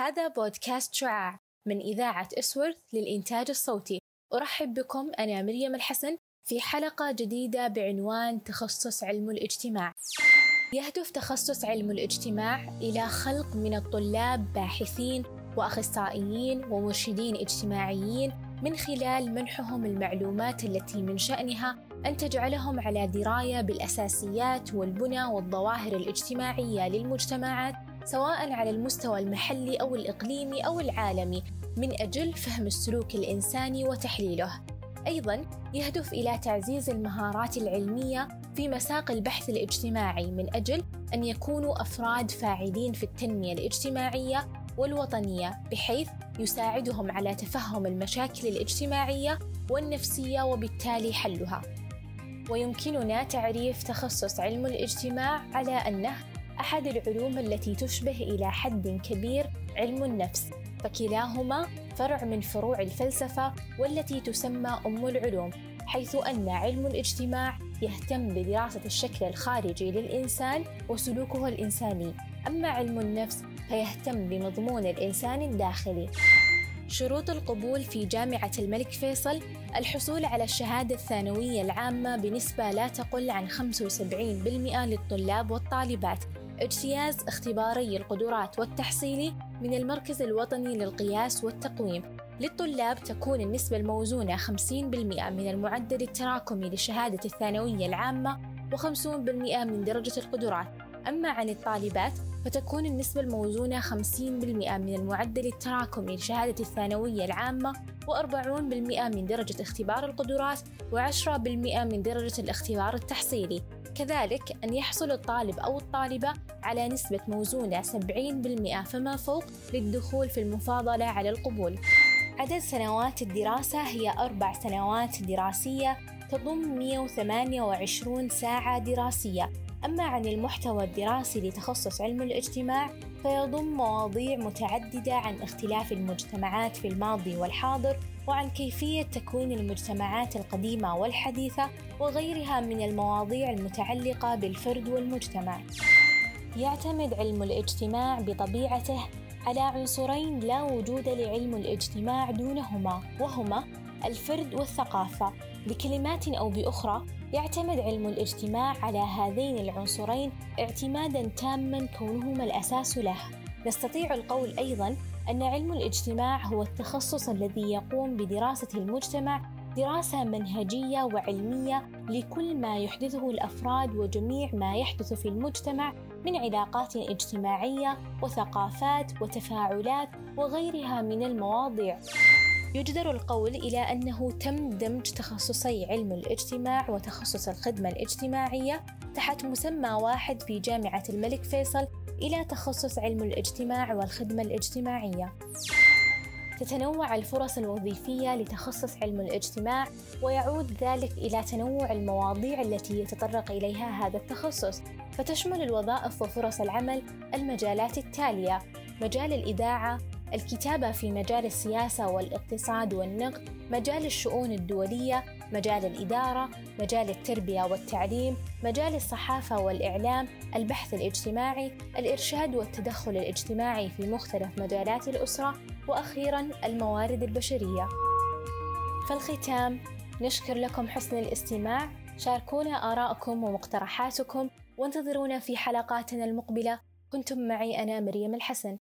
هذا بودكاست شعاع من إذاعة إسورث للإنتاج الصوتي. أرحب بكم أنا مريم الحسن في حلقة جديدة بعنوان تخصص علم الاجتماع. يهدف تخصص علم الاجتماع إلى خلق من الطلاب باحثين وأخصائيين ومرشدين اجتماعيين من خلال منحهم المعلومات التي من شأنها أن تجعلهم على دراية بالأساسيات والبنى والظواهر الاجتماعية للمجتمعات سواء على المستوى المحلي أو الإقليمي أو العالمي من أجل فهم السلوك الإنساني وتحليله. أيضا يهدف إلى تعزيز المهارات العلمية في مساق البحث الاجتماعي من أجل أن يكونوا أفراد فاعلين في التنمية الاجتماعية والوطنية بحيث يساعدهم على تفهم المشاكل الاجتماعية والنفسية وبالتالي حلها. ويمكننا تعريف تخصص علم الاجتماع على أنه أحد العلوم التي تشبه إلى حد كبير علم النفس فكلاهما فرع من فروع الفلسفة والتي تسمى أم العلوم حيث أن علم الاجتماع يهتم بدراسة الشكل الخارجي للإنسان وسلوكه الإنساني. أما علم النفس فيهتم بمضمون الإنسان الداخلي. شروط القبول في جامعة الملك فيصل الحصول على الشهادة الثانوية العامة بنسبة لا تقل عن 75% للطلاب والطالبات. اجتياز اختباري القدرات والتحصيلي من المركز الوطني للقياس والتقويم. للطلاب تكون النسبة الموزونة 50% من المعدل التراكمي لشهادة الثانوية العامة و50% من درجة القدرات. أما عن الطالبات فتكون النسبة الموزونة 50% من المعدل التراكمي لشهادة الثانوية العامة و40% من درجة اختبار القدرات و10% من درجة الاختبار التحصيلي. كذلك أن يحصل الطالب أو الطالبة على نسبة موزونة 70% فما فوق للدخول في المفاضلة على القبول. عدد سنوات الدراسة هي أربع سنوات دراسية تضم 128 ساعة دراسية. أما عن المحتوى الدراسي لتخصص علم الاجتماع فيضم مواضيع متعددة عن اختلاف المجتمعات في الماضي والحاضر وعن كيفية تكوين المجتمعات القديمة والحديثة وغيرها من المواضيع المتعلقة بالفرد والمجتمع. يعتمد علم الاجتماع بطبيعته على عنصرين لا وجود لعلم الاجتماع دونهما وهما الفرد والثقافة بكلمات أو بأخرى يعتمد علم الاجتماع على هذين العنصرين اعتمادا تاما كونهما الأساس له نستطيع القول أيضا أن علم الاجتماع هو التخصص الذي يقوم بدراسة المجتمع دراسة منهجية وعلمية لكل ما يحدثه الأفراد وجميع ما يحدث في المجتمع من علاقات اجتماعية وثقافات وتفاعلات وغيرها من المواضيع. يجدر القول إلى أنه تم دمج تخصصي علم الاجتماع وتخصص الخدمة الاجتماعية تحت مسمى واحد في جامعة الملك فيصل إلى تخصص علم الاجتماع والخدمة الاجتماعية. تتنوع الفرص الوظيفية لتخصص علم الاجتماع ويعود ذلك إلى تنوع المواضيع التي يتطرق إليها هذا التخصص فتشمل الوظائف وفرص العمل المجالات التالية مجال الإذاعة الكتابة في مجال السياسة والاقتصاد والنقد مجال الشؤون الدولية مجال الإدارة مجال التربية والتعليم مجال الصحافة والإعلام البحث الاجتماعي الإرشاد والتدخل الاجتماعي في مختلف مجالات الأسرة وأخيرا الموارد البشرية. في الختام نشكر لكم حسن الاستماع شاركونا آراءكم ومقترحاتكم وانتظرونا في حلقاتنا المقبلة. كنتم معي أنا مريم الحسن.